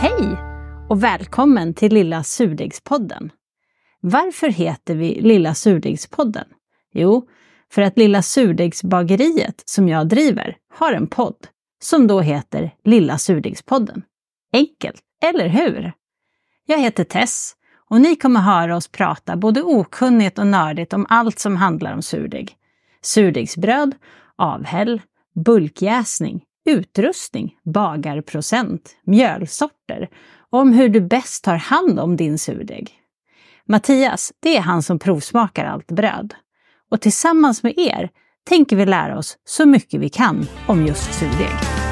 Hej och välkommen till Lilla Surdegspodden. Varför heter vi Lilla Surdegspodden? Jo, för att Lilla Surdegsbageriet som jag driver har en podd som då heter Lilla Surdegspodden. Enkelt, eller hur? Jag heter Tess och ni kommer höra oss prata både okunnigt och nördigt om allt som handlar om surdeg. Surdegsbröd, avhäll, bulkjäsning, utrustning, bagarprocent, mjölsorter och om hur du bäst tar hand om din surdeg. Mattias, det är han som provsmakar allt bröd. Och tillsammans med er tänker vi lära oss så mycket vi kan om just surdeg.